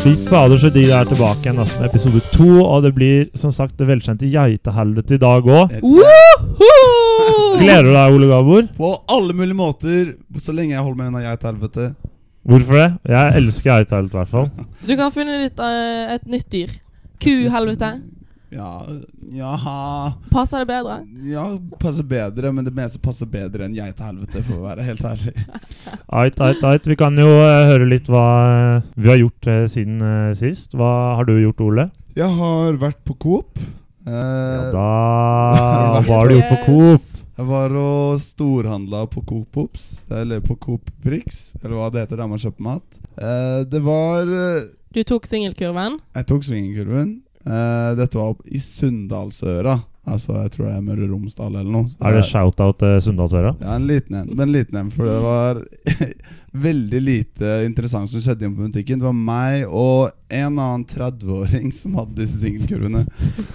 Fy fader, så digg det er tilbake igjen med episode to. Og det blir som sagt det velkjente geitehelvetet i dag òg. Gleder du deg, Ole Gabor? På alle mulige måter, så lenge jeg holder meg unna geitehelvetet. Hvorfor det? Jeg elsker geitehelvete, i hvert fall. Du kan finne ditt, eh, et nytt dyr. Ku-helvete. Ja Jaha Passer det bedre? Ja, passer bedre, men det meste passer bedre enn geitehelvete, for å være helt ærlig. Ait, ait, ait. Vi kan jo eh, høre litt hva eh, vi har gjort eh, siden eh, sist. Hva har du gjort, Ole? Jeg har vært på Coop. Ja, Eh, da Hva har du gjort på Coop? jeg var og storhandla på Coop Ops, eller på Coop Prix, eller hva det heter der man kjøper mat. Eh, det var Du tok singelkurven. Jeg tok svingerkurven. Eh, dette var i Sunndalsøra. Altså, jeg tror det er Møre og Romsdal eller noe. Så Er det shout-out til Sunndalsøra? Ja, en liten en. Men en liten en, for det var veldig lite interessant som skjedde inne på butikken. Det var meg og en annen 30-åring som hadde disse singelkurvene.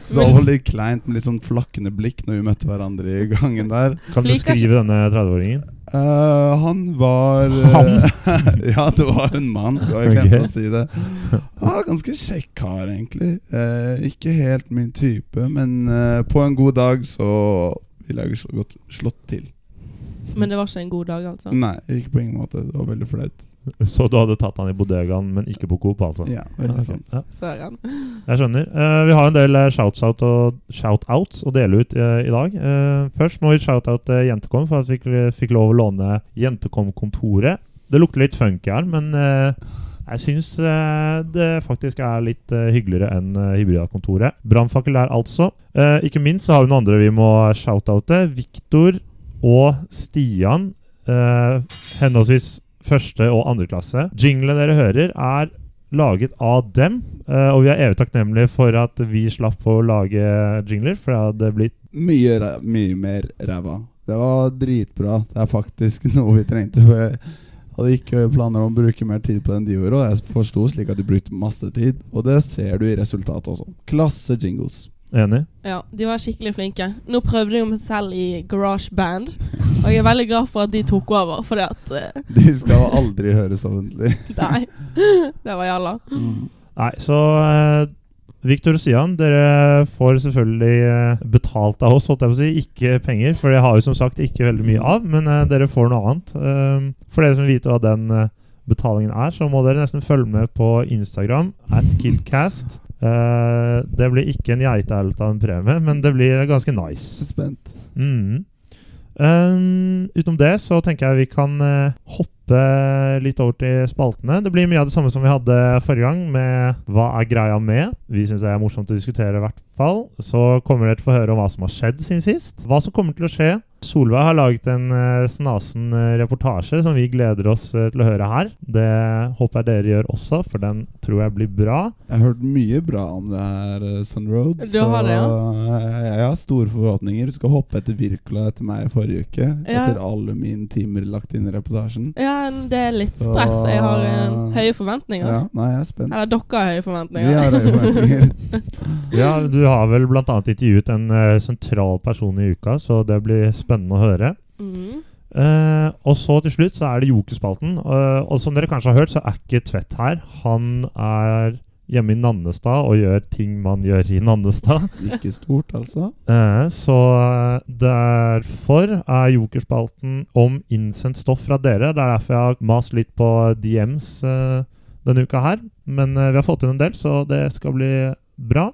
Så det var litt kleint med litt sånn flakkende blikk når vi møtte hverandre i gangen der. Kan du skrive denne 30-åringen? Eh, han var eh, Han? ja, det var en mann. Det var jeg glemte okay. å si det. Ah, ganske kjekk kar, egentlig. Uh, ikke helt min type, men uh, på en god dag så ville jeg slå- godt slått til. Men det var ikke en god dag, altså. Nei, ikke på ingen måte. Det var veldig flaut. Så du hadde tatt han i bodegaen, men ikke på Coop, altså? Ja, veldig sant. ja. Søren. Jeg skjønner. Uh, vi har en del eh, shouts-out og shout-outs å dele ut uh, i dag. Uh, først må vi shout-out Jentekom for at vi fikk, fikk lov å låne Jentekom-kontoret. Det lukter litt funky her, men eh, jeg syns det faktisk er litt hyggeligere enn uh, Hybrida-kontoret. Brannfakkel der, altså. Eh, ikke minst så har vi noen andre vi må shout-oute. Victor og Stian, eh, henholdsvis første og andre klasse. Jinglene dere hører, er laget av dem. eh, og vi er evig takknemlige for at vi slapp å lage jingler, for det hadde blitt Mye, mye mer ræva. Det var dritbra. Det er faktisk noe vi trengte. Jeg hadde ikke planer om å bruke mer tid på den de gjorde, og jeg forsto slik at de brukte masse tid. Og det ser du i resultatet også. Klasse jingles. Enig. Ja, de var skikkelig flinke. Nå prøvde de meg selv i Garage Band, og jeg er veldig glad for at de tok over, fordi at uh, De skal aldri høres ordentlig. Nei. Det var jalla. Nei, så uh, Victor og Sian, dere får selvfølgelig eh, betalt av oss, holdt jeg på å si. Ikke penger, for det har vi som sagt ikke veldig mye av. Men uh, dere får noe annet. For dere som vil vite hva den betalingen er, så må dere nesten følge med på Instagram at Killcast. Eh, det blir ikke en geitehelt av en premie, men det blir ganske nice. Spent. Mm. Um, utenom det så tenker jeg vi kan uh, hoppe litt over til spaltene. Det blir mye av det samme som vi hadde forrige gang, med hva er greia med. Vi syns det er morsomt å diskutere, i hvert fall. Så kommer dere til å få høre om hva som har skjedd siden sist. Hva som kommer til å skje. Solveig har laget en eh, snasen eh, reportasje som vi gleder oss eh, til å høre her. Det håper jeg dere gjør også, for den tror jeg blir bra. Jeg har hørt mye bra om det her, Sunroad. Du har det, ja? jeg, jeg har store forhåpninger. Du skal hoppe etter Wirkola etter meg i forrige uke. Ja. Etter alle mine timer lagt inn i reportasjen. Ja, det er litt Så- stress. Jeg har uh, høye forventninger. Ja, nei, jeg er spent. Eller dere har høye Vi forventninger. har høye forventninger. Ja, du har vel bl.a. intervjuet en uh, sentral person i uka, så det blir spennende å høre. Mm. Uh, og så til slutt så er det Jokerspalten. Uh, og som dere kanskje har hørt, så er ikke Tvedt her. Han er hjemme i Nannestad og gjør ting man gjør i Nannestad. Ikke stort, altså. Eh, så eh, derfor er Jokerspalten om innsendt stoff fra dere. Det er derfor jeg har mast litt på DMs eh, denne uka her. Men eh, vi har fått inn en del, så det skal bli bra.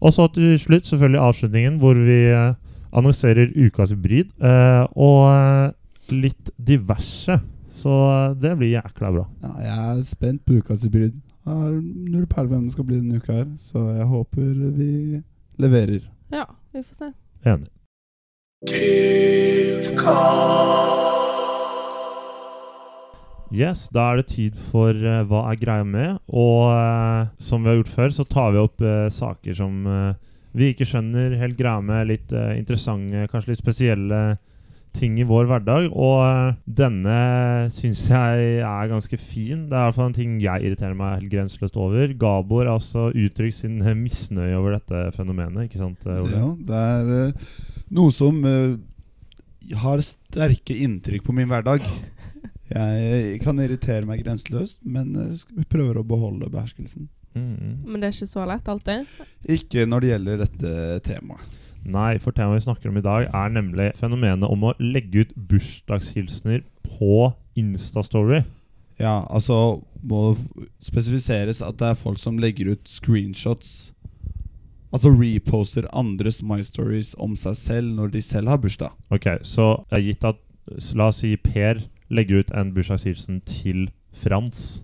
Og så til slutt selvfølgelig avslutningen, hvor vi eh, annonserer ukas hybrid. eh, og litt diverse. Så det blir jækla bra. Ja, jeg er spent på ukas hybrid. Jeg har null peiling på hvem det skal bli denne uka her, så jeg håper vi leverer. Ja, vi får se. Enig. Yes, da er det tid for uh, Hva er greia med? Og uh, som vi har gjort før, så tar vi opp uh, saker som vi ikke skjønner helt greia med. Litt interessante, kanskje litt spesielle ting i vår hverdag. Og eh, denne syns jeg er ganske fin. Det er i hvert fall en ting jeg irriterer meg helt grenseløst over. Gabor har altså uttrykt sin eh, misnøye over dette fenomenet, ikke sant, eh, Ole? Ja, det er noe som har sterke inntrykk på min hverdag. Jeg kan irritere meg grenseløst, men vi prøver å beholde beherskelsen. Mm. Men det er ikke så lett alltid. Ikke når det gjelder dette temaet. Nei, for temaet vi snakker om i dag, er nemlig fenomenet om å legge ut bursdagshilsener på Instastory. Ja, altså må det spesifiseres at det er folk som legger ut screenshots. Altså reposter andres My Stories om seg selv når de selv har bursdag. Ok, så gitt at La oss si Per legger ut en bursdagshilsen til Frans,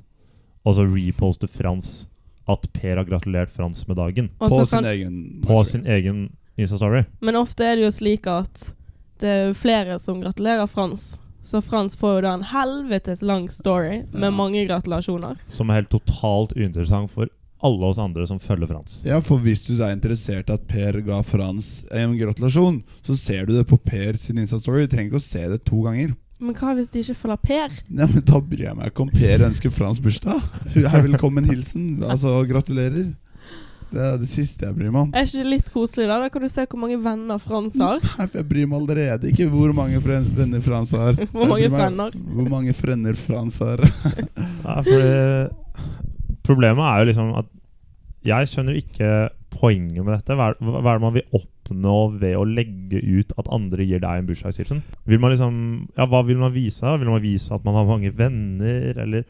og så reposter Frans at Per har gratulert Frans med dagen På sin kan, egen på sin egen Instastory. men ofte er det jo slik at det er flere som gratulerer Frans. Så Frans får jo da en helvetes lang story med Ja. mange gratulasjoner. Som er helt totalt uinteressant for alle oss andre som følger Frans. Ja, for hvis du er interessert at Per ga Frans en gratulasjon, så ser du det på Per sin Insta-story. Du trenger ikke å se det to ganger. Men hva hvis de ikke følger Per? Ja, men Da bryr jeg meg ikke om Per ønsker Frans bursdag. Hei, velkommen hilsen. Altså, gratulerer. Det er det siste jeg bryr meg om. Er ikke det litt koselig, da? Da kan du se hvor mange venner Frans har. Nei, for Jeg bryr meg allerede ikke hvor mange venner Frans har. Hvor mange frenner? Hvor mange frenner Frans har. Ja, fordi Problemet er jo liksom at jeg skjønner ikke poenget med dette. Hva er, hva er det man vil oppnå ved å legge ut at andre gir deg en bursdagshilsen? Vil man liksom Ja, hva vil man vise? Vil man vise at man har mange venner, eller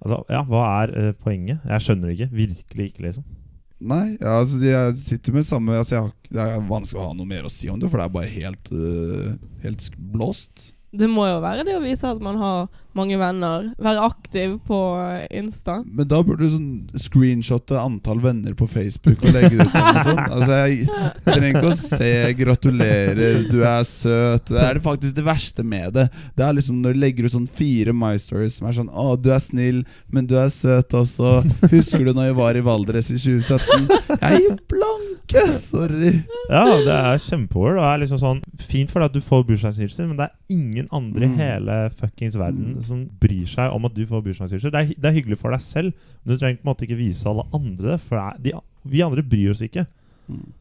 Altså, ja, hva er uh, poenget? Jeg skjønner det ikke. Virkelig ikke, liksom. Nei, altså jeg sitter med samme altså jeg Det er vanskelig å ha noe mer å si om det, for det er bare helt, uh, helt blåst. Det må jo være det å vise at man har mange venner. Være aktiv på eh, Insta. Men da burde du sånn screenshotte antall venner på Facebook og legge det ut. Altså jeg, trenger ikke å se 'gratulerer, du er søt'. Det er det faktisk det verste med det. Det er liksom Når du legger ut sånn fire My Stories som er sånn 'Å, du er snill, men du er søt også'. 'Husker du når vi var i Valdres i 2017?' Jeg gir blanke! Sorry. Ja, det er kjempeord. Det er liksom sånn fint for deg at du får bursdagshilser, men det er ingen andre i Mm. hele fuckings verden. Som bryr seg om at du får bursdagshilser. Det det er hyggelig for deg selv, men du trenger på en måte ikke vise alle andre det. For de, vi andre bryr oss ikke.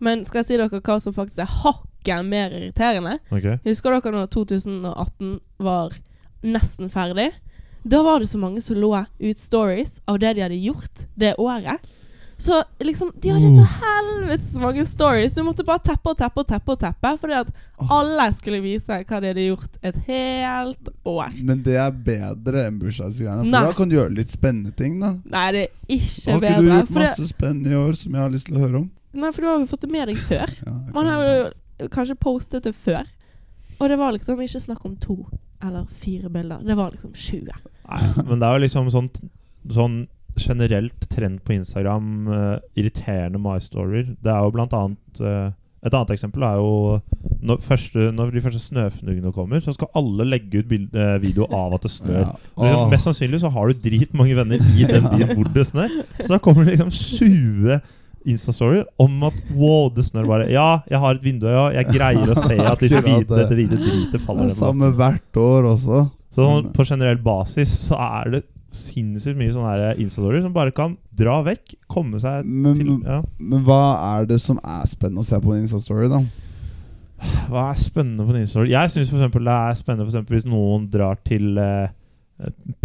Men skal jeg si dere hva som faktisk er hakket mer irriterende? Okay. Husker dere når 2018 var nesten ferdig? Da var det så mange som lå ut stories av det de hadde gjort det året. Så liksom, de hadde så helvetes mange stories. Du måtte bare teppe og teppe og teppe. og teppe Fordi at alle skulle vise hva de hadde gjort et helt år. Men det er bedre enn bursdagsgreiene. For Nei. da kan du gjøre litt spennende ting, da. Nei, det er ikke Har ikke bedre. du gjort masse det, spennende i år som jeg har lyst til å høre om? nei, for du har jo fått det med deg før. Ja, Man har jo kanskje postet det før. Og det var liksom ikke snakk om to eller fire bilder. Det var liksom 20. Nei, men det er jo liksom sånn, sånn generelt trend på Instagram, uh, irriterende My Stories. Det er jo blant annet uh, Et annet eksempel er jo når, første, når de første snøfnugene kommer, så skal alle legge ut bild, eh, video av at det snør. Ja. Liksom, mest sannsynlig så har du dritmange venner i den byen hvor det snør. Så da kommer det liksom 20 Insta-storyer om at wow, det snør bare. Ja, jeg har et vindu, ja. Jeg greier å se at Akkurat hvite, dette hvite dritet Det faller er ned. samme hvert år også. Så sånn, på generell basis så er det sinnssykt mye sånne her Insta-storyer som bare kan dra vekk, komme seg Men, til ja. men hva er det som er spennende å se på en Insta-story, da? Hva er spennende på en Insta-story? Jeg syns det er spennende for eksempel hvis noen drar til eh,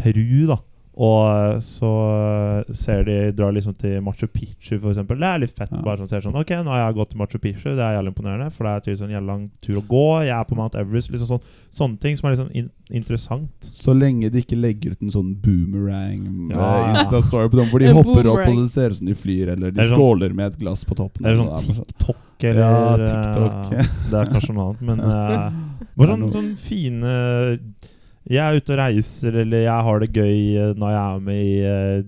Peru, da. Og eh, så eh, ser de drar liksom til Machu Picchu, f.eks. Det er litt fett. Ja. Bare sånn, ser sånn Ok, nå har jeg gått til Machu Picchu, det er jævlig imponerende. For det er tydeligvis en jævlig lang tur å gå. Jeg er på Mount Everest. Liksom sånn, sånne ting som er liksom in interessant. Så lenge de ikke legger ut en sånn boomerang Ja. Insta-story på dem, hvor de En hopper opp og det ser ut som de flyr, eller de Eller sånn- skåler med et glass på toppen. Eller sånn TikTok eller Ja, eh, TikTok. Det er kanskje noe annet, men uh, Bare sånne, sånn, sånn fine Jeg er ute og reiser, eller jeg har det gøy eh, når jeg er med i eh,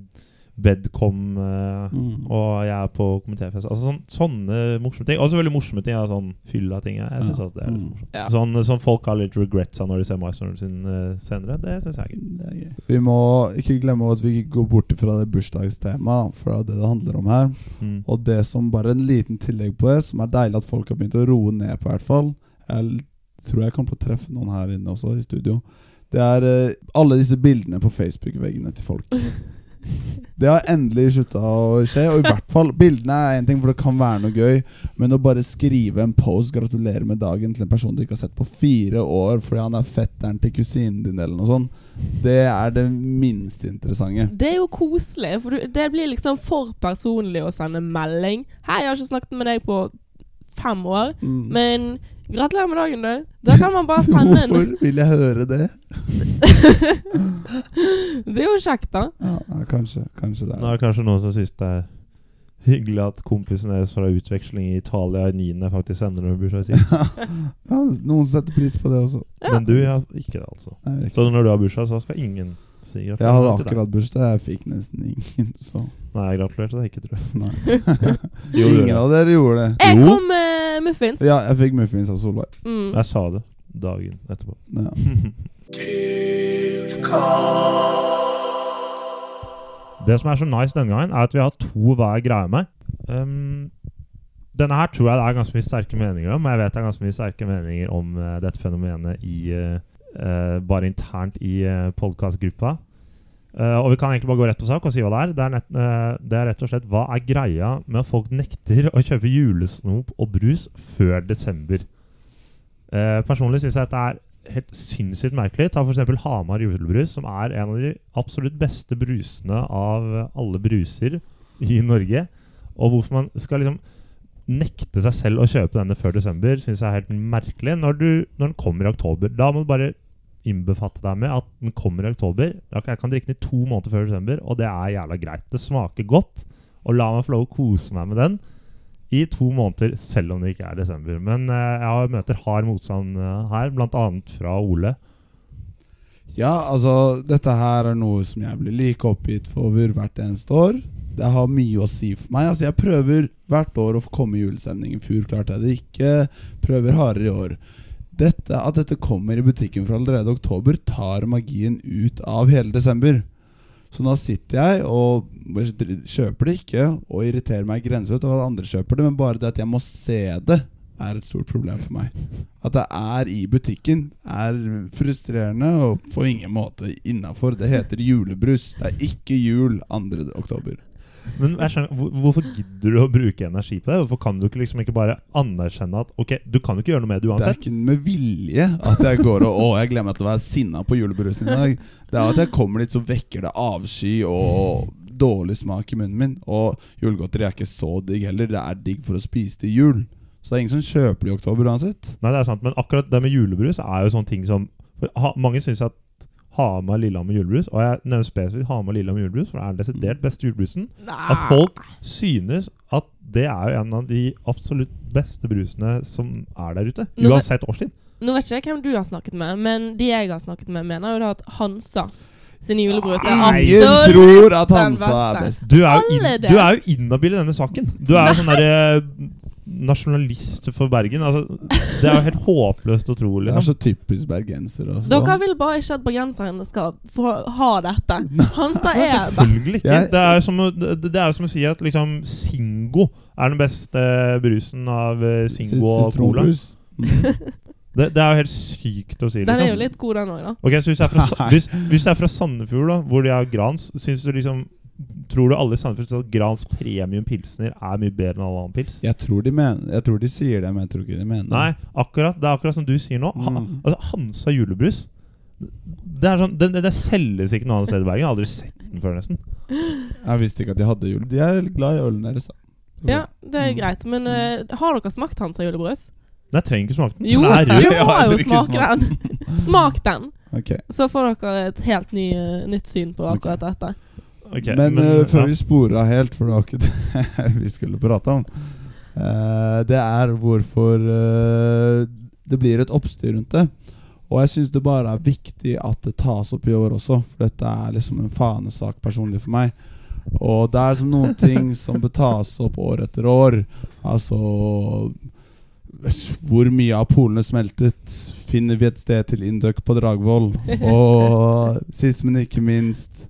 Bedcom, eh, Mm. og jeg er på komitéfest. Altså sånn, sånne morsomme ting. Også veldig morsomme ting. er sånn fylla ting. Jeg, synes Ja. at det er litt Mm. morsomt. Ja. Sånn sånn, folk har litt regrets av når de ser MyStorm sin uh, senere. Det syns jeg er. Det er gøy. Vi må ikke glemme at vi går bort fra det bursdagstemaet, for det er det det handler om her. Mm. Og det som bare en liten tillegg på det, som er deilig at folk har begynt å roe ned på, i hvert fall Jeg tror jeg kommer til å treffe noen her inne også, i studio. Det er uh, alle disse bildene på Facebook-veggene til folk. Det har endelig slutta å skje. Og i hvert fall Bildene er én ting, for det kan være noe gøy. Men å bare skrive en post 'gratulerer med dagen' til en person du ikke har sett på fire år fordi han er fetteren til kusinen din, eller noe sånt, det er det minst interessante. Det er jo koselig, for det blir liksom for personlig å sende melding. 'Hei, jeg har ikke snakket med deg på fem år, Mm. men gratulerer med dagen, du.' Da kan man bare sende en Hvorfor vil jeg høre det? Det er jo kjekt, da. Ja, ja, kanskje, kanskje det Nå er er det kanskje noen som syns det er hyggelig at kompisen deres fra utveksling i Italia i 9. faktisk sender noen bursdag sin. ja, Noen setter pris på det også. Ja. Men du har ikke det, altså. Nei, ikke. Så når du har bursdag, så skal ingen si Jeg hadde akkurat bursdag, jeg fikk nesten ingen, så Nei, jeg gratulerte deg ikke, tror jeg. Jo, Ingen av dere gjorde det. Jeg Jo. kom med muffins. Ja, jeg fikk muffins av Solveig. Mm. Jeg sa det dagen etterpå. Ja. Det som er så nice denne gangen, er at vi har to hver greie med. Um, denne her tror jeg det er ganske mye sterke meninger om, og jeg vet det er ganske mye sterke meninger om uh, dette fenomenet i eh, bare internt i uh, podkastgruppa. Uh, og vi kan egentlig bare gå rett på sak og si hva det er. Det er, nett, uh, det er rett og slett hva er greia med at folk nekter å kjøpe julesnop og brus før desember. Uh, personlig syns jeg at det er helt sinnssykt merkelig. Ta f.eks. Hamar julebrus, som er en av de absolutt beste brusene av alle bruser i Norge. Og hvorfor man skal liksom nekte seg selv å kjøpe denne før desember, syns jeg er helt merkelig. Når, du, når den kommer i oktober, da må du bare innbefatte deg med at den kommer i oktober. Jeg kan drikke den i to måneder før desember, og det er jævla greit. Det smaker godt, og la meg få lov å kose meg med den i to måneder, selv om det ikke er desember. Men eh, jeg møter hard motstand eh, her, bl.a. fra Ole. Ja, altså, dette her er noe som jeg blir like oppgitt for hvert eneste år. Det har mye å si for meg. Altså, jeg prøver hvert år å komme i julestemning. I fjor klarte jeg det ikke. Prøver hardere i år. Dette, at dette kommer i butikken fra allerede oktober, tar magien ut av hele desember. Så nå sitter jeg og kjøper det ikke, og irriterer meg grenseløst over at andre kjøper det, men bare det at jeg må se det, er et stort problem for meg. At det er i butikken, er frustrerende og på ingen måte innafor. Det heter julebrus. Det er ikke jul 2. oktober. Men jeg skjønner, hvorfor gidder du å bruke energi på det? Hvorfor kan du ikke liksom ikke bare anerkjenne at Ok, du kan jo ikke gjøre noe med det uansett? Det er ikke med vilje at jeg går og Å, jeg glemmer at å være sinna på julebrusen i dag. Det er at jeg kommer dit, så vekker det avsky og dårlig smak i munnen min. Og julegodteri er ikke så digg heller. Det er digg for å spise til jul. Så det er ingen som kjøper det i oktober uansett. Nei, det er sant, men akkurat det med julebrus er jo sånne ting som ha, Mange syns at Hamar Lillehammer julebrus, og jeg nevner spesifikt Hamar Lillehammer julebrus, for det er den desidert beste julebrusen. At folk synes at det er jo en av de absolutt beste brusene som er der ute. Uansett årstid. Nå vet ikke jeg hvem du har snakket med, men de jeg har snakket med, mener jo da at Hansa sin julebrus er absolutt tror at Hansa er best. Du er jo, in, du er jo inhabil i denne saken. Du er jo sånn derre nasjonalist for Bergen. Altså, det er jo helt håpløst å tro. Det er Liksom. så typisk bergenser. Altså. Dere vil bare ikke at bergenserne skal få ha dette. Hansa Ja, er best. selvfølgelig ikke. Det er, jo som å, det, det er som å si at liksom Singo er den beste brusen av eh, Singo og Cola. Det, det er jo helt sykt å si. Den er Liksom. jo litt god, den òg, da. Okay, så hvis jeg, er fra, hvis, hvis er fra Sandefjord, da hvor de har Grans, syns du liksom Tror du alle i Sandefjord synes at Grans premium pilsner er mye bedre enn all annen pils? Jeg tror, de mener, jeg tror de sier det, men jeg tror ikke de mener det. Nei, akkurat, det er akkurat som du sier nå. Ha, Mm. altså, Hansa julebrus Det er sånn, det, det, det selges ikke noe annet sted i Bergen. Jeg har aldri sett den før, nesten. Jeg visste ikke at de hadde jul. De er glad i ølen deres. Så- Ja, det er Mm. greit. Men uh, har dere smakt Hansa julebrus? Nei, jeg trenger ikke smake den. Jo, du må har jo smake den. Smak den, Okay. så får dere et helt ny, eh, nytt syn på akkurat dette. Ok, men eh, før ja. vi sporer av helt, for det var ikke det vi skulle prate om uh, Det er hvorfor uh, det blir et oppstyr rundt det. Og jeg syns det bare er viktig at det tas opp i år også, for dette er liksom en fanesak personlig for meg. Og det er som noen ting som bør tas opp år etter år. Altså Hvor mye av polene smeltet? Finner vi et sted til Induc på Dragvoll? Og sist, men ikke minst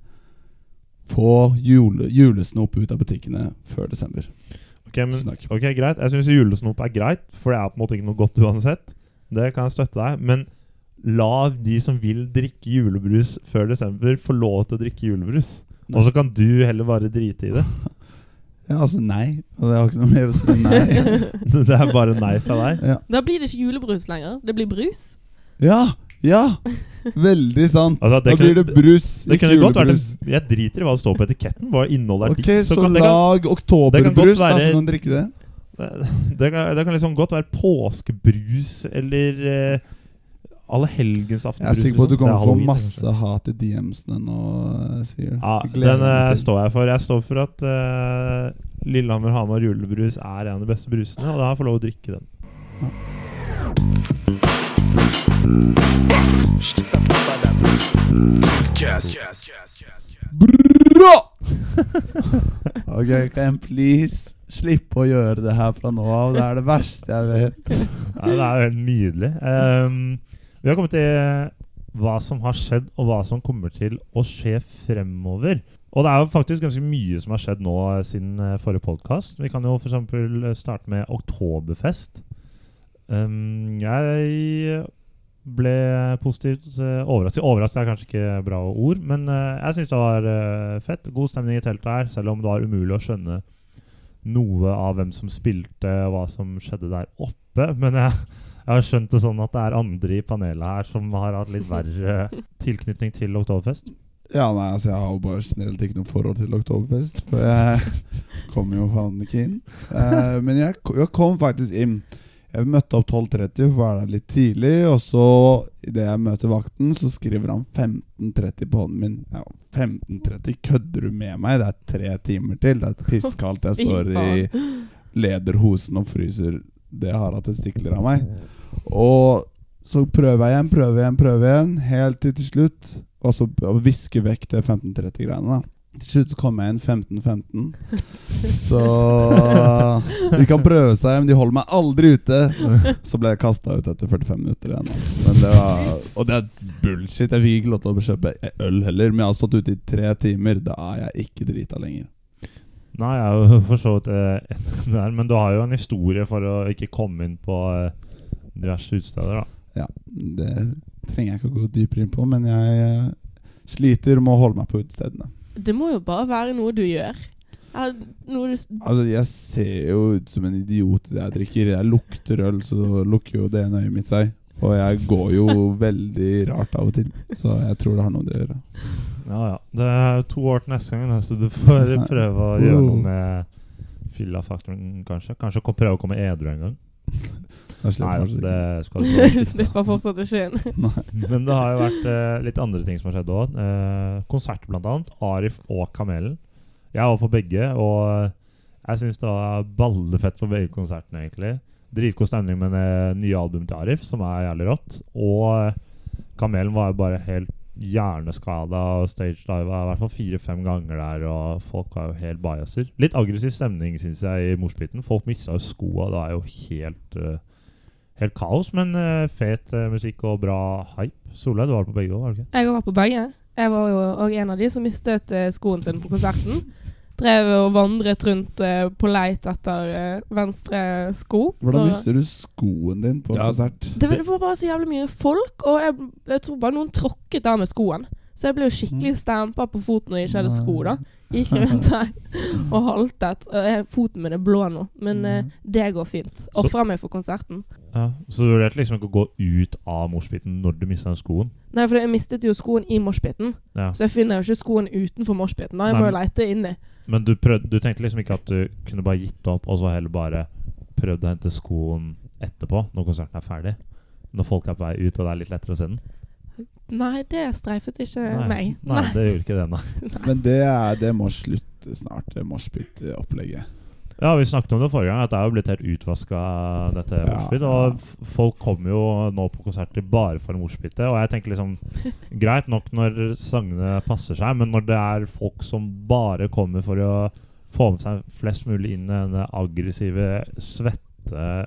Få jule, julesnop ut av butikkene før desember. Ok, men, ok, greit. Jeg syns julesnop er greit, for det er på en måte ikke noe godt uansett. Det kan jeg støtte deg. Men la de som vil drikke julebrus før desember, få lov til å drikke julebrus. Og så kan du heller bare drite i det. Ja, altså nei. Og det har ikke noe mer å si enn nei. Det er bare nei fra deg. Ja. Da blir det ikke julebrus lenger. Det blir brus. Ja! Ja! Veldig sant. Altså, da blir det brus, Det ikke julebrus. en, Jeg driter i hva det står på etiketten. Hva innholdet er Ok, ditt. så, så kan, lag kan oktoberbrus, godt da, så kan du drikke det. det, kan, det kan liksom godt være påskebrus eller uh, allehelgensaftenbrus. Jeg er sikker på at du liksom. kommer er til å få masse hat i DM-ene nå, Sier. Ja, den eh, står jeg for. Jeg står for at uh, Lillehammer Hamar julebrus er en av de beste brusene, og da får jeg lov å drikke den. Bra! ok, kan jeg please slippe å gjøre det her fra nå av? Det er det verste jeg vet. Ja, det er jo helt nydelig. Um, vi har kommet til hva som har skjedd, og hva som kommer til å skje fremover. Og det er jo faktisk ganske mye som har skjedd nå eh, siden eh, forrige podkast. Vi kan jo f.eks. starte med Oktoberfest. Um, jeg ble positivt overrasket. Overrasket er kanskje ikke bra ord, men eh, jeg syns det var eh, fett. God stemning i teltet her, selv om det var umulig å skjønne noe av hvem som spilte, og hva som skjedde der oppe. Men jeg, jeg har skjønt det sånn at det er andre i panelet her som har hatt litt verre tilknytning til Oktoberfest. Ja, nei, altså Jeg har jo bare generelt ikke noe forhold til Oktoberfest. For jeg kommer jo faen ikke inn. Eh, men jeg kom faktisk inn. Jeg møtte opp 12.30 for å være der litt tidlig. Og så, idet jeg møter vakten, så skriver han 15.30 på hånden min. Ja, 15.30? Kødder du med meg? Det er tre timer til. Det er pisskaldt. Jeg står i lederhosen og fryser det har hatt testikler av meg. Og så prøver jeg igjen, prøver igjen, prøver igjen, helt til til slutt. Og så visker viske vekk det 1530-greiene, da. Til slutt kommer jeg inn 15-15. Så De kan prøve seg, men de holder meg aldri ute. Så ble jeg kasta ut etter 45 minutter igjen. Men det var, og det er bullshit. Jeg fikk ikke lov til å kjøpe øl heller, men jeg har stått ute i tre timer. Da er jeg ikke drita lenger. Nei, jeg er jo for så vidt eh, enig med men du har jo en historie for å ikke komme inn på eh, diverse utesteder, da. Ja, Det trenger jeg ikke å gå dypere inn på, men jeg eh, sliter med å holde meg på utestedene. Det må jo bare være noe du gjør. Ja, noe du s- Altså, jeg ser jo ut som en idiot idet jeg drikker. Jeg lukter øl, så lukker jo det ene øyet mitt seg. Og jeg går jo veldig rart av og til, så jeg tror det har noe med det å gjøre. Ja, ja. Det er to år til neste gang, så du får prøve å gjøre noe med fyllafaktoren, kanskje. Kanskje prøve å komme edru en gang. Jeg slipper Nei, det skal du slipper fortsatt ikke inn. Men det har jo vært uh, litt andre ting som har skjedd òg. Uh, konsert, blant annet. Arif og Kamelen. Jeg var på begge, og eh, jeg syns det var ballefett på begge konsertene, egentlig. Dritgod stemning med det nye albumet til Arif, som er jævlig rått. Og eh, Kamelen var jo bare helt hjerneskada og stage live i hvert fall fire-fem ganger der, og folk var jo helt bajaser. Litt aggressiv stemning, syns jeg, i morsbiten. Folk mista jo skoa. Det er jo helt eh, Helt kaos, men uh, fet uh, musikk og bra hype. Solveig, du var på begge òg, var du ikke? Jeg var på begge. Jeg var jo òg en av de som mistet uh, skoen sin på konserten. Drev og vandret rundt på leit etter venstre sko. Hvordan mister du skoen din på Ja. konsert? det, var- det var bare så jævlig mye folk, og jeg, jeg tror bare noen tråkket der med skoen. Så jeg ble jo skikkelig stampa på foten når jeg ikke hadde sko. da Gikk rundt her og haltet. Foten min er blå nå, men eh, det går fint. Ofra meg for konserten. Ja, Så du vurderte liksom ikke å gå ut av morsbiten når du mista skoen? Nei, for jeg mistet jo skoen i moshpiten, Ja. så jeg finner jo ikke skoen utenfor moshpiten. Da jeg må jo men- leite inni. Men du, prøvde, du tenkte liksom ikke at du kunne bare gitt opp, og så heller bare prøvd å hente skoen etterpå, når konserten er ferdig? Når folk er på vei ut, og det er litt lettere å se den? Nei, det streifet ikke meg. Nei, det gjorde ikke det, nei. Men det, er, det må slutte snart, det moshpit-opplegget. Ja, vi snakket om det forrige gang, at det er jo blitt helt utvaska, dette Ja, moshpit. Og folk kommer jo nå på konserter bare for moshpitet. Og jeg tenker liksom Greit nok når sangene passer seg, men når det er folk som bare kommer for å få med seg flest mulig inn i denne aggressive, svette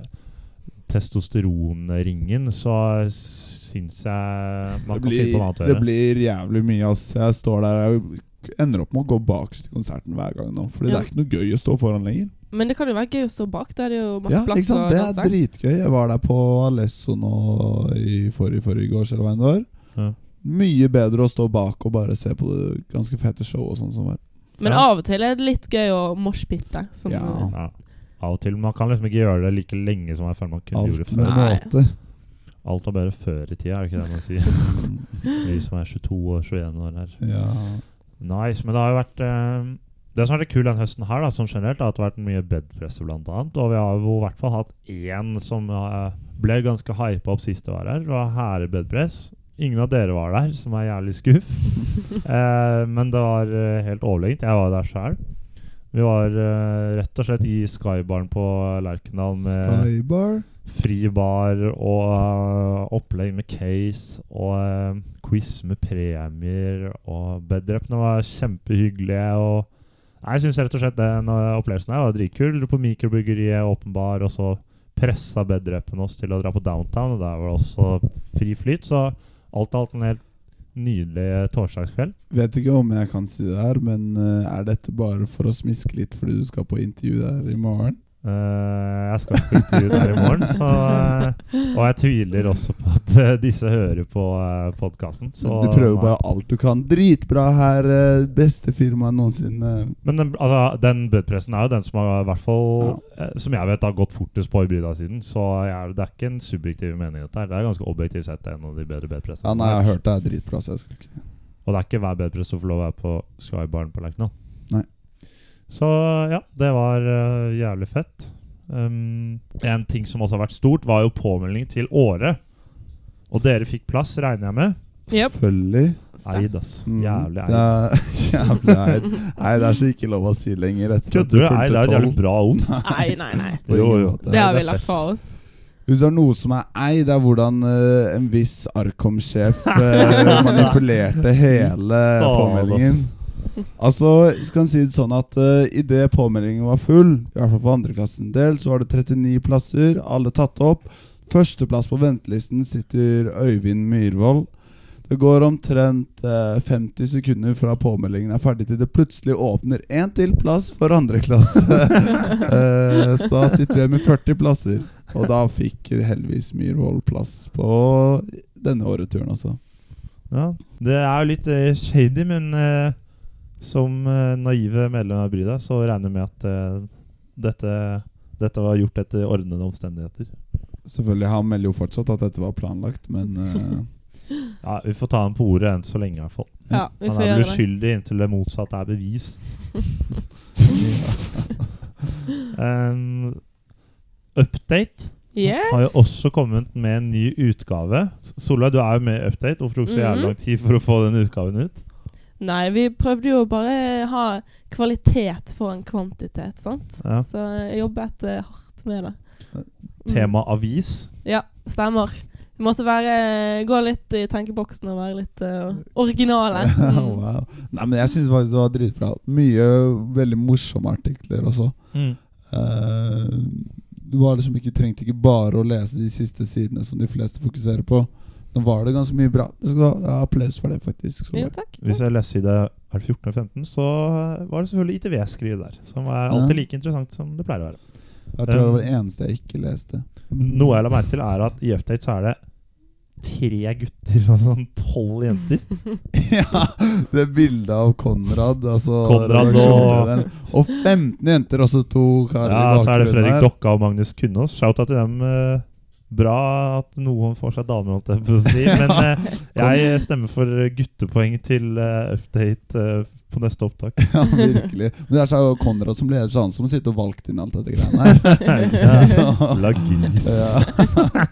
testosteronringen, så syns jeg man Det kan finne blir, på noe annet å det blir jævlig mye, ass. Jeg står der og ender opp med å gå bakerst i konserten hver gang nå. Fordi Ja. det er ikke noe gøy å stå foran lenger. Men det kan jo være gøy å stå bak. Da er det jo masse Ja, plass ikke sant? Det er dritgøy. Jeg var der på Alesso nå i forrige forrige års, eller hva enn det var. Ja. mye bedre å stå bak og bare se på det ganske fete show og sånn som var. Men Ja. av og til er det litt gøy å moshpitte. Ja. Ja. Av og til. Man kan liksom ikke gjøre det like lenge som jeg føler man kunne gjøre det før. Nei. måte. Alt var bedre før i tida, er det ikke det man sier? Vi som er 22 og 21 år her. Ja. Nice. Men det har jo vært eh, Det som har vært kult denne høsten her, da, sånn generelt, er at det har vært mye bedpresse, blant annet. Og vi har jo i hvert fall hatt én som eh, ble ganske hypa opp sist det var her. Det var Hære bedpress. Ingen av dere var der, som er jævlig skuff. eh, men det var eh, helt overlegent. Jeg var der sjøl. Vi var uh, rett og slett i Skybaren på Lerkendal med Skybar. fri bar og uh, opplegg med case og uh, quiz med premier. Og bedrepene var kjempehyggelige. Og Jeg syns rett og slett den opplevelsen her var dritkul. På mikrobryggeriet, åpen bar, og så pressa bedrepen oss til å dra på downtown. Og der var det også fri flyt. Så alt i alt en helt nydelig torsdagskveld. Vet ikke om jeg kan si det her, men eh, er dette bare for å smiske litt fordi du skal på intervju der i morgen? Eh, jeg skal på intervju der i morgen, så, eh, og jeg tviler også på at eh, disse hører på uh, podkasten. Du prøver bare alt du kan. Dritbra her, beste firmaet noensinne. Men den, altså, den budpressen er jo den som har i hvert fall ja. Som jeg vet har gått fortest på hybrida-siden. Så jeg, det er ikke en subjektiv mening. Dette her. Det er ganske objektivt sett en av de bedre budpressene. Ja, nei, jeg har hørt det er dritbra, så jeg skal ikke Og det er ikke hver bedpress som får lov å være på Skybarn på Lerkendal. Så ja, det var uh, jævlig fett. Um, en ting som også har vært stort, var jo påmelding til Åre. Og dere fikk plass, regner jeg med. Yep. Selvfølgelig. Eid, ass. Mm, Jævlig Det eid. er jævlig eid. Nei, det er så ikke lov å si lenger. Kødder du? Eid er et jævlig bra ord. Nei, nei, nei. Jo, jo. det, Det har vi er lagt fra oss. Hvis det er noe som er eid, det er hvordan uh, en viss Arkom-sjef uh, manipulerte hele påmeldingen. Altså, skal en si det sånn at uh, idet påmeldingen var full, i hvert fall for andreklassen del, så var det 39 plasser, alle tatt opp. Førsteplass på ventelisten sitter Øyvind Myhrvold. Det går omtrent eh, 50 sekunder fra påmeldingen er ferdig til det plutselig åpner én til plass for andre klasse. Eh, så sitter vi med 40 plasser. Og da fikk heldigvis Myhrvold plass på denne åreturen også. Ja, Det er jo litt eh, shady, men eh, som eh, naive medlem av Bryda, så regner jeg med at eh, dette, dette var gjort etter ordnede omstendigheter. Selvfølgelig, Han melder jo fortsatt at dette var planlagt, men uh... Ja, Vi får ta ham på ordet enn så lenge, i hvert fall. Ja, vi Han er vel uskyldig inntil det motsatte er bevist. Um, update har jo også kommet med en ny utgave. Solveig, du er jo med i Update. Hvorfor tok det så jævlig Mhm. lang tid for å få den utgaven ut? Nei, vi prøvde jo bare ha kvalitet for en kvantitet, sant? Ja. Så jeg jobbet eh, hardt med det. Mm. Tema avis. Ja, stemmer. Vi måtte være, gå litt i tenkeboksen og være litt uh, originale. Mm. wow. Nei, men jeg syns faktisk det var dritbra. Mye veldig morsomme artikler også. Eh, du var liksom ikke trengte ikke bare å lese de siste sidene som de fleste fokuserer på. Nå var det ganske mye bra. Du skal ha applaus for det, faktisk. Så, Jo, takk. Hvis jeg leser side er det 14 og 15, så var det selvfølgelig ITV-skriv der. Som er alltid like interessant som det pleier å være. jeg tror det var det eneste jeg ikke leste. Noe jeg la merke til, er at i Update så er det tre gutter og sånn tolv jenter. ja, det bildet av Konrad, altså Konrad og- Og 15 jenter, også to karer Ja, i så er det Fredrik. Dokka og Magnus Kunnås. Shout-out til dem. Eh, Bra at noen får seg damer, holdt jeg på å si. Men eh, jeg stemmer for guttepoeng til eh, Update eh, på neste opptak. Ja, virkelig. Men det er så Konrad som leder, så han som sitter og valgte inn alt dette greiene her. Så- La gris. Ja.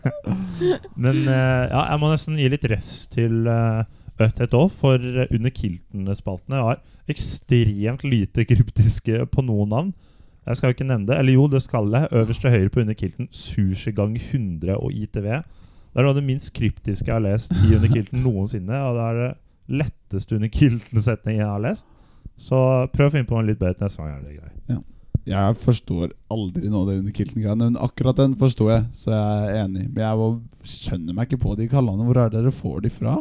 Men eh, ja, jeg må nesten gi litt refs til uh, Update òg, for eh, under Kilten-spaltene var ekstremt lite kryptiske på noen navn. Jeg skal jo ikke nevne det. Eller jo, det skal jeg. Øverst til høyre på under Kilten, Sushi gang 100 og ITV. Det er noe av det minst kryptiske jeg har lest i under Kilten noensinne. Og det er det letteste under Kilten-setningen jeg har lest. Så prøv å finne på en litt bedre neste gang. Er det greit. Jeg forstår aldri noe av det under Kilten-greiene, men akkurat den forstår jeg, så jeg er enig. Men jeg var, skjønner meg ikke på de kallene. Hvor er det dere får de fra?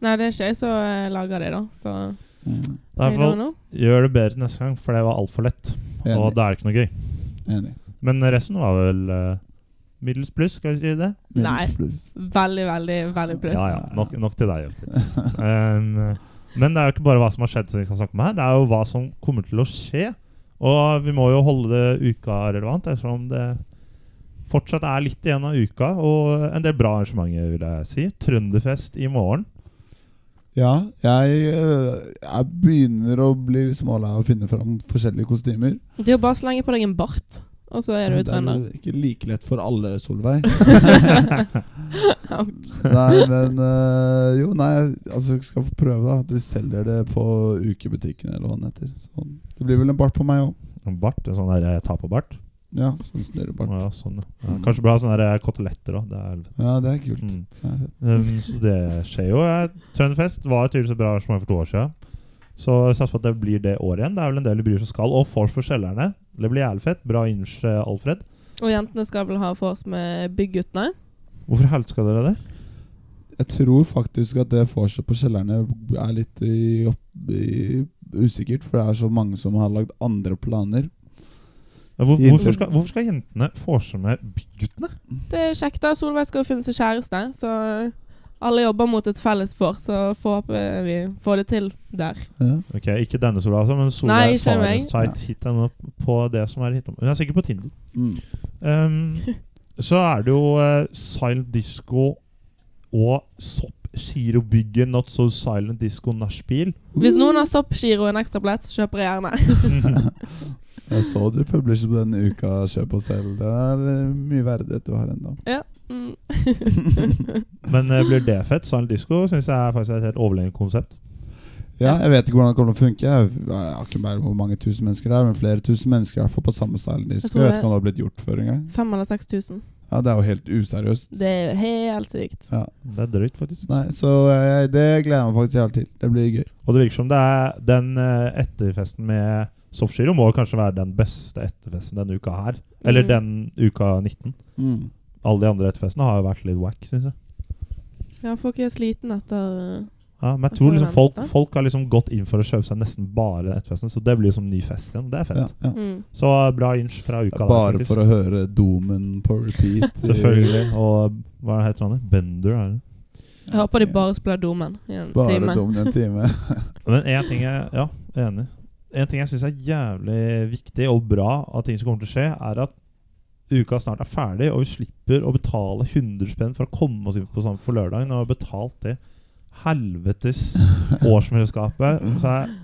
Nei, det er ikke jeg som eh, lager det, da. Så Mm. Know. gjør det bedre neste gang, for det var altfor lett. Og da er det ikke noe gøy. enig. Men resten var vel uh, Middels pluss, skal vi si det? Nei. Veldig, veldig, veldig pluss. Ja, ja. Nok, nok til deg. Jørgen. um, men det er jo ikke bare hva som har skjedd, som vi skal snakke om her. Det er jo hva som kommer til å skje. Og vi må jo holde det uka relevant, ettersom det fortsatt er litt igjen av uka. Og en del bra arrangementer, vil jeg si. Trønderfest i morgen. Ja, jeg, øh, jeg begynner å bli smålei av å finne fram forskjellige kostymer. Det er jo bare å slenge på deg en bart, og så er du det er ikke like lett for alle, Solveig. Nei, men øh, Jo, nei, altså jeg skal få prøve, da. De selger det på ukebutikken, eller hva den heter. Så det blir vel en bart på meg òg. En bart, en sånn der ta på bart. Ja, sånn snurrebart. Ja, sånn, ja. Ja, kanskje bra sånne der koteletter òg. Det Ja, det er kult. Mm. Det er. Um, så det skjer jo. Trønderfest var tydeligvis et bra arrangement for to år siden. Så satser på at det blir det året igjen. Det er vel en del bryr som skal. Og vors på Kjellerne. Det blir jævlig fett. Bra inch, eh, Alfred. Og jentene skal vel ha vors med byggguttene. Hvorfor helst skal dere det? Jeg tror faktisk at det vorset på kjellerne er litt i, opp, i, usikkert, for det er så mange som har lagd andre planer. Ja, Hvor, hvorfor, skal, hvorfor skal jentene vorse med byggguttene? Det er kjekt, da. Solveig skal jo finne seg kjæreste, så alle jobber mot et felles for, så håper vi får det til der. Ja. Ok, Ikke denne Sola, altså, men Solveig. Faresteit hit henne på det som er hit om. Hun er sikkert på Tinder. Mm. Um, så er det jo uh, Silent Disco og Soppgirobygget Not So Silent Disco Nachspiel. Hvis noen har Sopp-giro en ekstra billett, så kjøper jeg gjerne. Jeg så du publisher på denne uka Kjøp og selg. Det er eh, mye verdighet du har ennå. Mm. Men uh, blir det fett? Silent Disco syns jeg er faktisk et helt overlegent konsept. Ja, jeg vet ikke hvordan det kommer til å funke. Jeg har ikke mer hvor mange tusen mennesker det er, men flere tusen mennesker er på samme Sand Disco Jeg Jeg vet det- ikke om det har blitt gjort før engang. Fem eller 6000. Ja, det er jo helt useriøst. Det er jo helt sykt. Ja. Det er drøyt, faktisk. Nei, så jeg, det gleder jeg meg faktisk jævlig til. Det blir gøy. Og det virker som det er den uh, etterfesten med Soppgiro må kanskje være den beste etterfesten denne uka her. Eller Mm. den uka 19. Mm. Alle de andre etterfestene har jo vært litt wack, syns jeg. Ja, folk er sliten etter Ja, men jeg tror liksom folk, folk har liksom gått inn for å kjøpe seg nesten bare etterfesten, så det blir liksom som ny fest igjen. Det er fett. Ja, ja. mm. Så bra inch fra uka Bare der, for å høre Domen på repeat. Selvfølgelig. Og hva heter han? Bender, er det? Jeg håper de bare spiller Domen i en Bare time. Domen i en time. Men en ting jeg Ja, enig. En ting jeg syns er jævlig viktig og bra av ting som kommer til å skje, er at uka snart er ferdig, og vi slipper å betale 100 spenn for å komme oss inn på sånn for lørdagen. Og har betalt det helvetes årsmedlemskapet, så jeg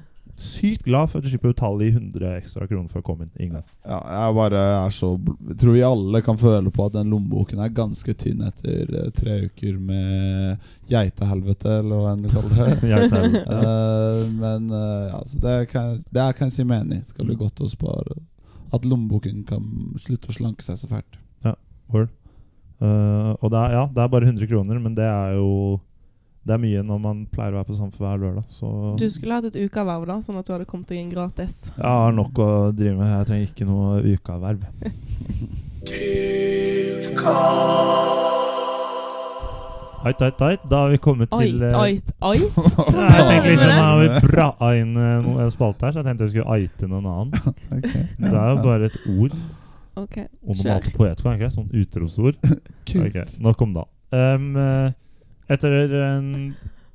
sykt glad for at du slipper å betale de 100 ekstra kroner for å komme inn. Ingen. Ja, jeg bare er så Jeg tror vi alle kan føle på at den lommeboken er ganske tynn etter eh, tre uker med geitehelvete, eller hva enn du kaller det. uh, men uh, ja, så det, kan, det kan jeg si meg enig i. Skal bli godt å spare. At lommeboken kan slutte å slanke seg så fælt. Word. Eh, og det er, ja, det er bare 100 kroner, men det er jo Det er mye når man pleier å være på Samfunn hver lørdag. Så Du skulle hatt et ukaverv, da, sånn at du hadde kommet deg inn gratis. jeg har nok å drive med. Jeg trenger ikke noe ukaverv. Ait, ait, ait. Da har vi kommet til Ait, ait, ait. Nei, jeg tenkte liksom Nå har vi bra inn eh, en spalte her, så jeg tenkte jeg skulle aite noen annen. Det er jo bare et ord. Ok, Onomalt kjør. poet, kan jeg ikke? Sånn utropsord. Okay. Nok om da. Um, eh, etter en,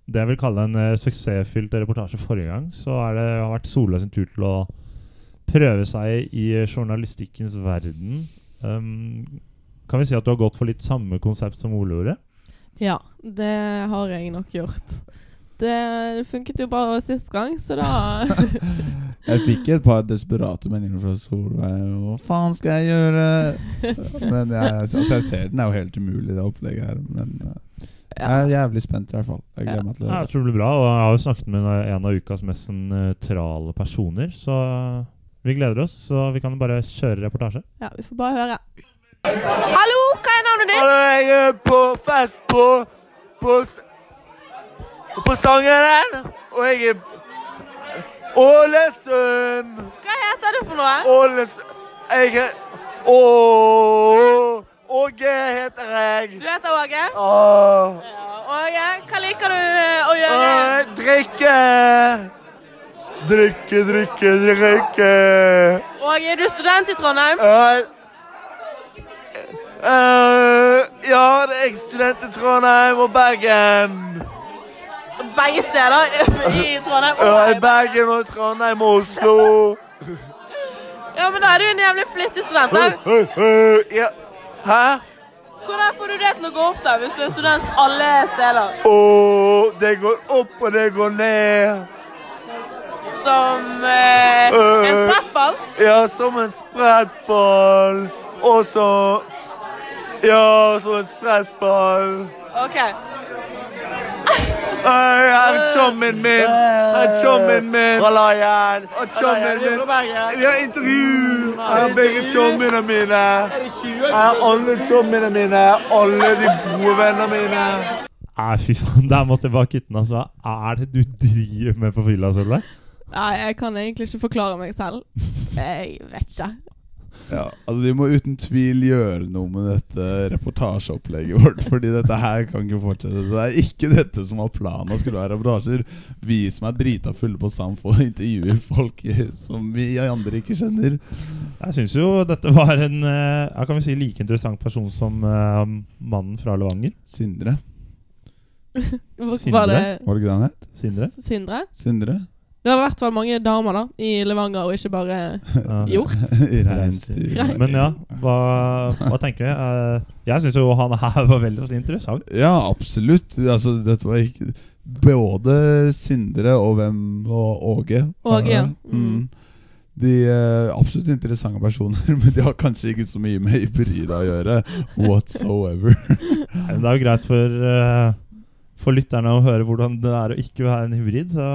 det jeg vil kalle en uh, suksessfylt reportasje forrige gang, så er det, har vært Solveig sin tur til å prøve seg i journalistikkens verden. Um, kan vi si at du har gått for litt samme konsept som Ole gjorde? Ja, det har jeg nok gjort. Det funket jo bra sist gang, så da Jeg fikk et par desperate meldinger fra Solveig. Hva faen skal jeg gjøre? Men jeg, altså, jeg ser den er jo helt umulig, det opplegget her. Men eh, jeg er jævlig spent, i hvert fall. Jeg gleder meg til det. jeg tror det blir bra, og jeg har jo snakket med en av ukas mest sentrale personer, så vi gleder oss. Så vi kan bare kjøre reportasje. Ja, vi får bare høre. Hallo, hva er navnet ditt? Hallo, jeg er på fest på På, på Sangeren. Og jeg er Ålesund. Hva heter du for noe? Ålesund Jeg er Å Åge heter jeg. Du heter Åge? Åh. Ja, Åge, hva liker du eh, å gjøre? Åh, drikke. Drikke, drikke, drikke. Åge, er du student i Trondheim? Uh, ja, det er jeg student i Trondheim og Bergen. Begge steder i Trondheim. Ja, i Bergen og Trondheim og Oslo. Ja, men da er du en jævlig flittig student. da. Uh, uh, ja. Hæ? Hvordan får du det til å gå opp da, hvis du er student alle steder? Og det går opp og det går ned. Som eh, en sprettball? Ja, som en sprettball. Og så Ja, som en sprettball. OK. Hei, her er chommen min. Her er chommen min. Hallaien. Min. Vi har intervju. Her er begge chommene mine. Her er alle chommene mine. Alle de gode vennene mine. Nei, fy faen. Der måtte jeg bare kutte den. Altså. Hva er det du driver med på fylla, Solveig? Nei, jeg kan egentlig ikke forklare meg selv. Jeg vet ikke. Ja, altså Vi må uten tvil gjøre noe med dette reportasjeopplegget vårt. Fordi dette her kan ikke fortsette. Det er ikke dette som var planen. å skulle være reportasjer. Vi som er drita fulle på Sam, får intervjuer folk som vi andre ikke kjenner. Jeg syns jo dette var en jeg kan vi si like interessant person som eh, mannen fra Levanger. Sindre. Sindre? Var det Var det ikke det han het? Sindre. Sindre? Sindre? Det var i hvert fall mange damer da i Levanger, og ikke bare hjort. Reinsdyr. Men ja, hva, hva tenker vi? Eh, jeg syns jo han her var veldig interessant. Ja, absolutt. Altså, dette var ikke Både Sindre og hvem Og Åge. Åge, ja. Mm. Mm. De er absolutt interessante personer, men de har kanskje ikke så mye med hybrida å gjøre. Whatsoever. Nei, Men det er jo greit for, eh, for lytterne å høre hvordan det er å ikke være en hybrid. Så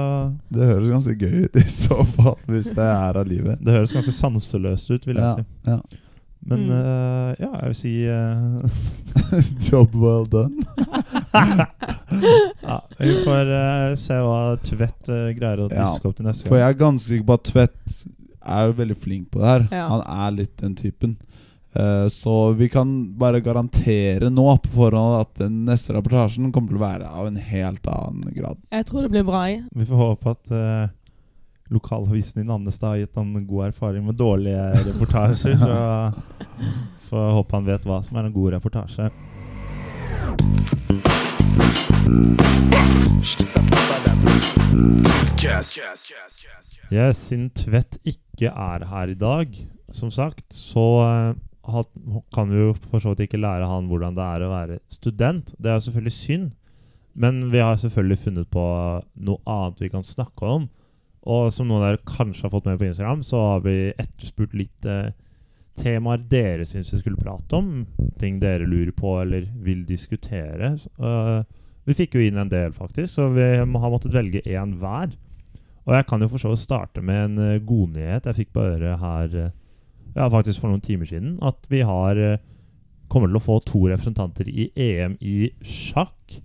Det høres ganske gøy ut i så fall, hvis det er av livet. det høres ganske sanseløst ut, vil jeg Ja, si. ja. Men Mm. uh, ja, jeg vil si uh, Job well done. ja, Vi får uh, se hva Tvedt greier å Ja, diske opp til neste For jeg er ganske sikker på at Tvedt er jo veldig flink på det her. Ja. Han er litt den typen. Eh, så vi kan bare garantere nå på forhånd at den neste rapportasjen kommer til å være av en helt annen grad. Jeg tror det blir bra. i Vi får håpe at uh, lokalavisen i Nannestad har gitt han god erfaring med dårlige reportasjer. så får håpe han vet hva som er en god reportasje. Yes, siden Tvedt ikke er her i dag, som sagt, så eh, kan vi jo for så vidt ikke lære han hvordan det er å være student. Det er jo selvfølgelig synd, men vi har selvfølgelig funnet på noe annet vi kan snakke om. Og som noen av dere kanskje har fått med på Instagram, så har vi etterspurt litt eh, temaer dere syns vi skulle prate om. Ting dere lurer på eller vil diskutere. Eh, vi fikk jo inn en del, faktisk, så vi har måttet velge én hver. Og jeg kan jo for så vidt starte med en uh, godnyhet jeg fikk på øret her eh, ja, faktisk for noen timer siden. At vi har eh, kommer til å få to representanter i EM i sjakk.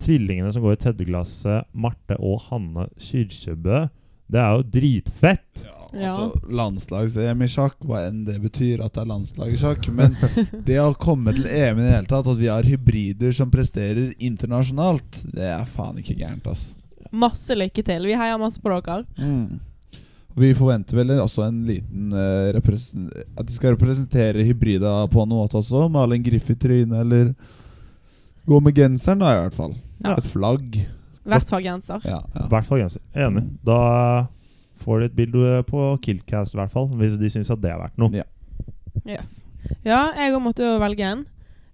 Tvillingene som går i tredjeglasset, Marte og Hanne Kyrkjebø. Det er jo dritfett! Ja. Altså, Landslags-EM i sjakk, hva enn det betyr at det er landslag i sjakk. Men det å komme til EM i det hele tatt, at vi har hybrider som presterer internasjonalt, det er faen ikke gærent, ass. Masse lykke til. Vi heier masse på dere. Mm. Vi forventer vel også en liten uh, At de skal representere hybrida på noe måte også. Male en griff i trynet, eller gå med genseren, da, i hvert fall. Ja. Et flagg. Hvert fall genser. Ja, I ja. hvert fall genser. Enig. Da får de et bilde på Killcast, i hvert fall. Hvis de syns at det er verdt noe. Ja. Yes. Ja, jeg òg måtte jo velge en.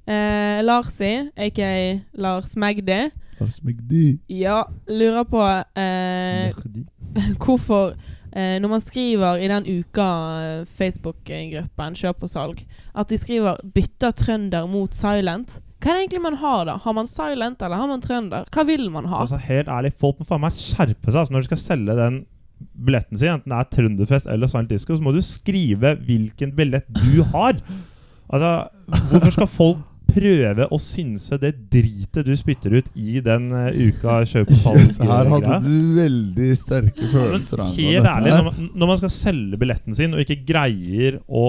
Eh, Larsi, aka Lars Magdi, Lars Magdi. ja, lurer på eh, hvorfor eh, Når man skriver i den uka eh, Facebook-gruppen Kjøp og salg, at de skriver 'bytter trønder mot silent'. Hva er det egentlig man har, da? Har man silent, eller har man trønder? Hva vil man ha? Altså Helt ærlig, folk må faen meg skjerpe seg. Altså, når de skal selge den billetten sin, enten det er Trønderfest eller Silent Disco, så må du skrive hvilken billett du har. Altså, Hvorfor skal folk prøve å synse det dritet du spytter ut i den uh, uka kjøp og salg? Yes, her hadde du veldig sterke følelser. angående helt ærlig, når man, når man skal selge billetten sin og ikke greier å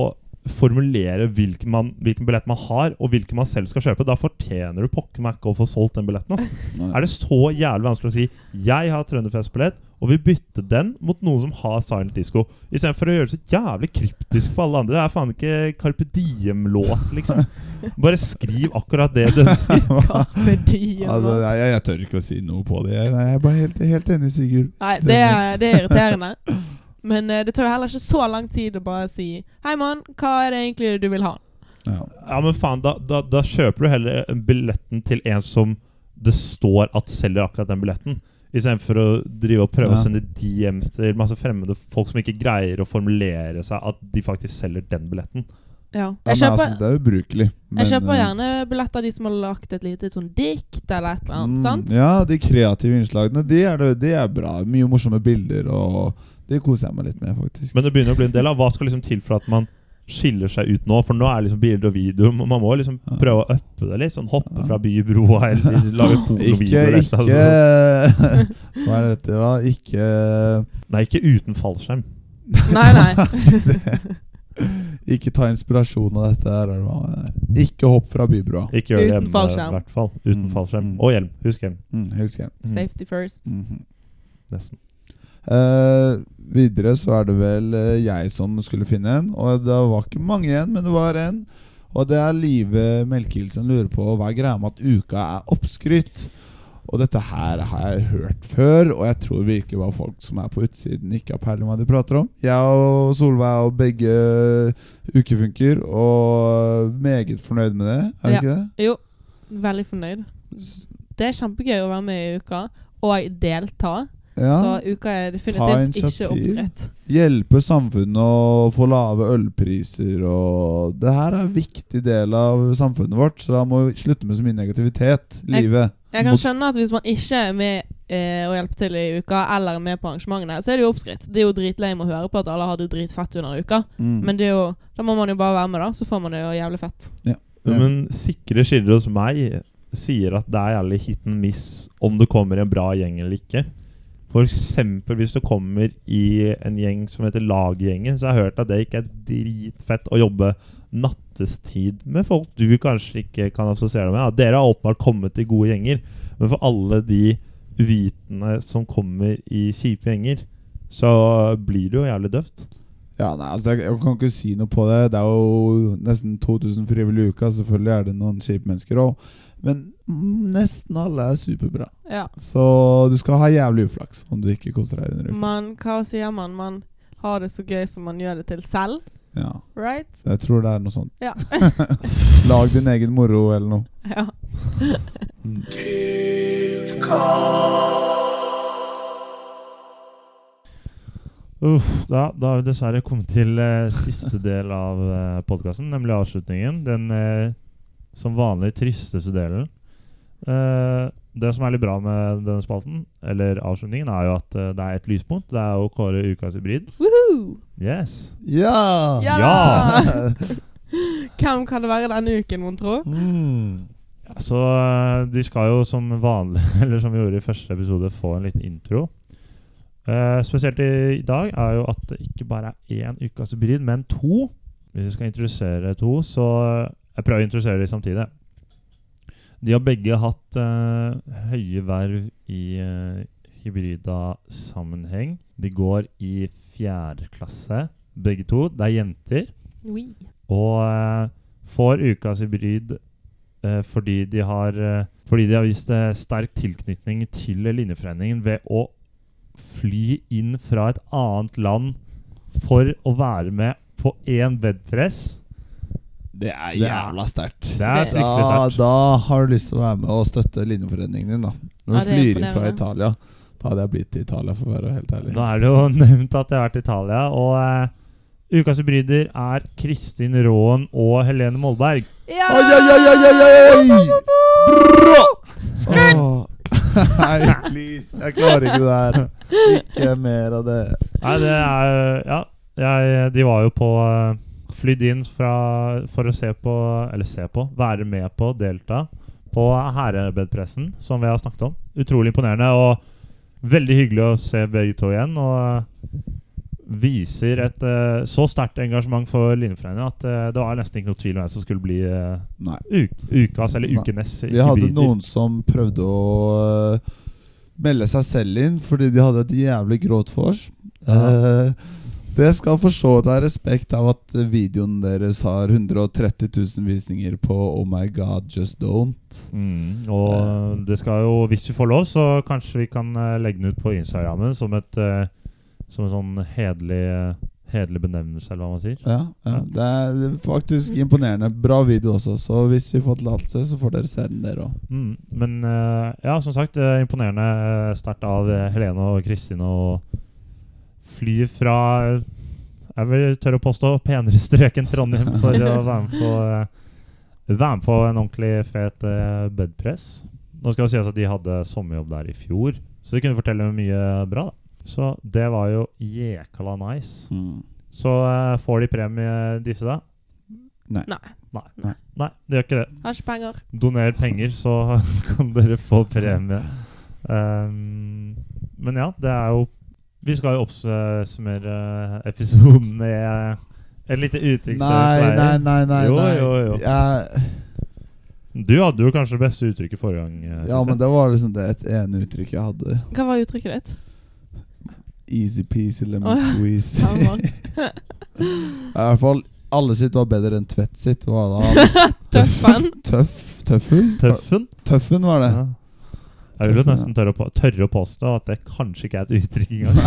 formulere hvilken, man, hvilken billett man har, og hvilken man selv skal kjøpe, da fortjener du pokker meg ikke å få solgt den billetten. Altså. Er det så jævlig vanskelig å si 'jeg har Trønderfest-billett', og vil bytte den mot noen som har silent disco. Istedenfor å gjøre det så jævlig kryptisk for alle andre. Det er faen ikke Carpe Diem-låt, liksom. Bare skriv akkurat det du ønsker. Carpe diem. Altså, jeg, jeg, jeg tør ikke å si noe på det. Jeg, jeg er bare helt, helt enig, Sigurd. Nei, det er, det er irriterende. Men uh, det tar jo heller ikke så lang tid å bare si Hei, mann, hva er det egentlig du vil ha? Ja. Ja, men faen, da, da, da kjøper du heller billetten til en som det står at selger akkurat den billetten. Istedenfor å drive og prøve Ja. å sende DMs til masse fremmede folk som ikke greier å formulere seg at de faktisk selger den billetten. Ja. Ja, Jeg men kjøper, altså, det er ubrukelig. men, jeg kjøper eh, gjerne billetter av de som har lagt et lite sånn dikt eller et eller annet. mm, sant? Ja, de kreative innslagene, de er, det, de er bra. Mye morsomme bilder, og det koser jeg meg litt med, faktisk. Men det begynner å bli en del av hva skal liksom til for at man skiller seg ut nå. For nå er det liksom bilder og video. Man må liksom prøve å uppe det litt. Sånn Hoppe fra by i broa eller lage Ikke, pornovideo. eller ikke. Hva er dette, da? Ikke Nei, ikke uten fallskjerm. Nei, nei. Ikke ta inspirasjon av dette. her er. Ikke hopp fra bybrua. Ikke gjør det hjemme, fallskjerm. i hvert fall. Uten Mm, fallskjerm. mm. Og hjelm. Husk hjelm. Mm, Husk hjelm. Mm. Safety first. Mhm. Nesten. Eh, videre så er det vel eh, jeg som skulle finne en, og det var ikke mange igjen, men det var en. Og det er Live Melkild som lurer på hva er greia med at uka er oppskrytt. Og dette her har jeg hørt før, og jeg tror virkelig var folk som er på utsiden, ikke har peiling hva de prater om. Jeg og Solveig og begge ukefunker, og meget fornøyd med det. Er du Ja. ikke det? Jo, veldig fornøyd. Det er kjempegøy å være med i uka og delta. Ja. Så uka er definitivt ikke oppskrytt. Hjelpe samfunnet å få lave ølpriser og Det her er en viktig del av samfunnet vårt, så da må vi slutte med så mye negativitet i Jeg- livet. Jeg kan Mot- skjønne at hvis man ikke er med eh, å hjelpe til i uka, eller er med på arrangementene, så er det jo oppskrytt. Det er jo dritlame å høre på at alle har det dritfett under uka. Mm. Men det er jo, da må man jo bare være med, da. Så får man det jo jævlig fett. Ja. Men sikre kilder hos meg sier at det er jævlig hit and miss om det kommer en bra gjeng eller ikke. Eksempel hvis du kommer i en gjeng som heter Laggjengen, så har jeg hørt at det ikke er dritfett å jobbe nattestid med folk du kanskje ikke kan assosiere deg med. Ja, dere har åpenbart kommet i gode gjenger, men for alle de uvitende som kommer i kjipe gjenger, så blir det jo jævlig døvt. Ja, nei, altså jeg, jeg kan ikke si noe på det. Det er jo nesten 2000 frivillige i uka. Selvfølgelig er det noen kjipe mennesker òg. Men nesten alle er superbra. Ja. Så du skal ha jævlig uflaks om du ikke koser deg under uka. Man, hva sier man? Man har det så gøy som man gjør det til selv. Ja, Right? jeg tror det er noe sånt. Ja. Lag din egen moro eller noe. ja. Mm. Uff, da, da har vi dessverre kommet til eh, siste del av uh, podkasten, nemlig avslutningen. Den eh, som vanlig tristeste delen. Eh, det som er litt bra med denne spalten, eller avslutningen, er jo at eh, det er et lyspunkt. Det er å kåre ukas hybrid. Woohoo! Yes. Ja! Ja! Ja! Hvem kan det være denne uken, mon tro? Mm. Ja, så eh, de skal jo som vanlig, eller som vi gjorde i første episode, få en liten intro. Eh, spesielt i, i dag er jo at det ikke bare er én ukas hybrid, men to. Hvis vi skal introdusere to, så Jeg prøver å introdusere dem samtidig. De har begge hatt uh, høye verv i uh, hybrida-sammenheng. De går i fjerde klasse, begge to. Det er jenter. Oui. Og uh, får ukas hybrid fordi de har Fordi de har vist sterk tilknytning til linjeforeningen ved å fly inn fra et annet land for å være med på én bedpress. Det er jævla sterkt. Er Da, da har du lyst til å være med og støtte linjeforeningen din, da. Når du Ja, flyr inn fra. Italia. Da hadde jeg blitt til Italia, for å være helt ærlig. Da er det jo nevnt at jeg har vært i Italia, og uh, ukas bryder er Kristin Raan og Helene Molberg. Ja! Oi, oi, oi, oi, oi! Bra! Åh. Nei, please. Jeg klarer ikke det her. Ikke mer av det. Nei, det er Ja, jeg, de var jo på eh, Flydd inn fra, for å se på Eller se på, være med på, delta på herrebedpressen, som vi har snakket om. Utrolig imponerende og veldig hyggelig å se begge to igjen. Og viser et uh, så sterkt engasjement for Linjeforeningen at uh, det var nesten ikke noe tvil om hvem som skulle bli uh, ukas eller Nei. ukenes Vi hadde hybrider. noen som prøvde å melde seg selv inn fordi de hadde et jævlig gråt vors. Ja. Eh, det skal for så vidt ha respekt av at videoen deres har 130 000 visninger på Oh my god, just don't. Mm, og det skal jo, hvis vi får lov, så kanskje vi kan eh, legge den ut på Instagrammen som et eh, Som en sånn hederlig Hederlig benevnelse, eller hva man sier. Ja, ja. Det er faktisk imponerende. Bra video også, så hvis vi får tillatelse, så får dere se den, dere òg. Mm, men eh, ja, som sagt, imponerende sterkt av Helene og Kristin å fly fra eh, Jeg vil tørre å påstå penere strøk enn Trondheim for å være med på eh, Være med på en ordentlig fet uh, bedpress. Nå skal det sies at de hadde sommerjobb der i fjor, så de kunne fortelle mye bra. da Så det var jo jækla nice. Mm. Så uh, får de premie, disse, da? Nei. Nei. Nei. Nei, de gjør ikke det. Har ikke penger. Doner penger, så kan dere få premie. Um, men ja, det er jo Vi skal jo oppsummere episoden med et lite uttrykk. Nei, nei, nei. nei, Jo, jo, jo. Jeg, Du hadde jo kanskje det beste uttrykket forrige gang. eh, ja, men det var liksom det et ene uttrykket jeg hadde. Hva var uttrykket ditt? Easy-peasy lemon oh, squeeze. I hvert fall alle sitt var bedre enn Tvedt sitt. Hva da Tøffen. Tøff Tøffen? Tøffen? Tøffen var det. Ja. Jeg vil jo nesten tørre å, på, tørre å påstå at det kanskje ikke er et uttrykk engang.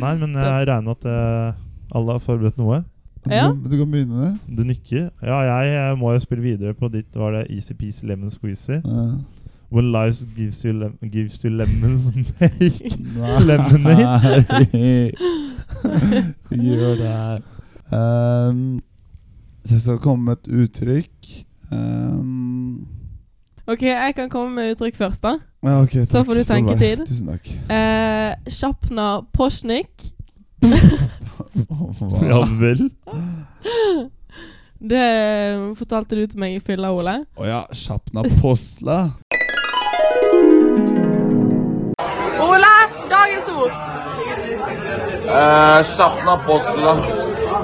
Nei, men jeg regner med at uh, alle har forberedt noe. Du, Ja. kan, du kan begynne med det. Du nikker. Ja, jeg, jeg må jo spille videre på ditt Var det Easy Peasy Lemon Squeezy? Ja. When life gives you, lem gives you lemons make. Lemonade. Gjør det her. Ehm, så jeg skal komme med et uttrykk. Ehm, OK, jeg kan komme med uttrykk først, da. ja, ok, Så får du Solveig. tid. Tusen takk. Eh, Sjapna Posjnik. Hva? Ja vel? Det fortalte du til meg i fylla, Ole. Å ja, Sjapna Posla. Ole, dagens ord. Eh, Sjapna postla.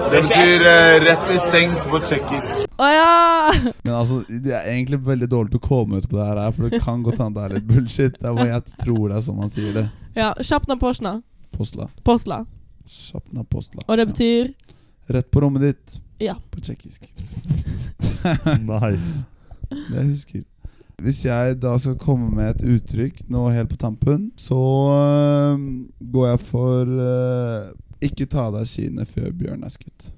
Det betyr eh, rett til sengs på tsjekkisk. Å ja! Men altså, det er egentlig veldig dårlig til å komme ut på det her, for det kan godt hende det er litt bullshit. Det er hva jeg tror det er som man sier det. ja Sjapna Posjna. Posla. Posla. Sjapna Posla. Og det betyr Rett på rommet ditt. Ja. På tsjekkisk. Nice. Det jeg husker. Hvis jeg da skal komme med et uttrykk nå helt på tampen, så øhm, går jeg for øh, ikke ta av deg skiene før bjørn er skutt.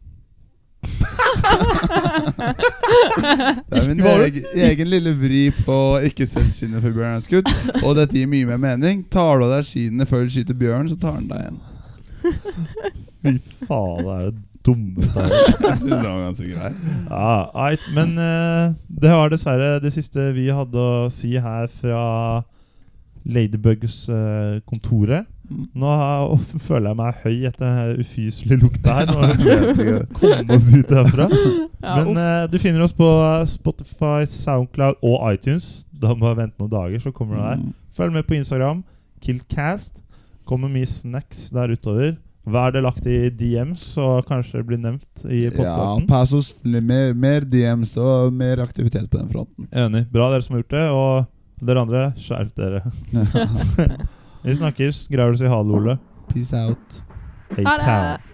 Det er min egen, egen lille vri på ikke selg skiene før bjørn er skutt. Og dette gir mye mer mening. Tar du av deg skiene før du skyter bjørn, så tar den deg igjen. Fy faen, det er det dummeste jeg har hørt. Synes det var ganske grei. Ja, eit, men uh, det var dessverre det siste vi hadde å si her fra Ladybugs eh, kontoret. Nå føler jeg meg høy etter den ufyselige lukta her. Vi komme oss ut herfra. Men eh, du finner oss på Spotify, Soundcloud og iTunes. Da må jeg vente noen dager, så kommer du der. Mm. Følg med på Instagram. Killcast. Kommer mye snacks der utover. Hva er det lagt i DMs, så kanskje det blir nevnt i Ja, pass oss mer, mer DMs og mer aktivitet på den fronten. Enig. Bra dere som har gjort det. Og dere andre, skjerp dere. Vi snakkes. Greier du å si ha det, Ole? Peace out. Hey, ha det.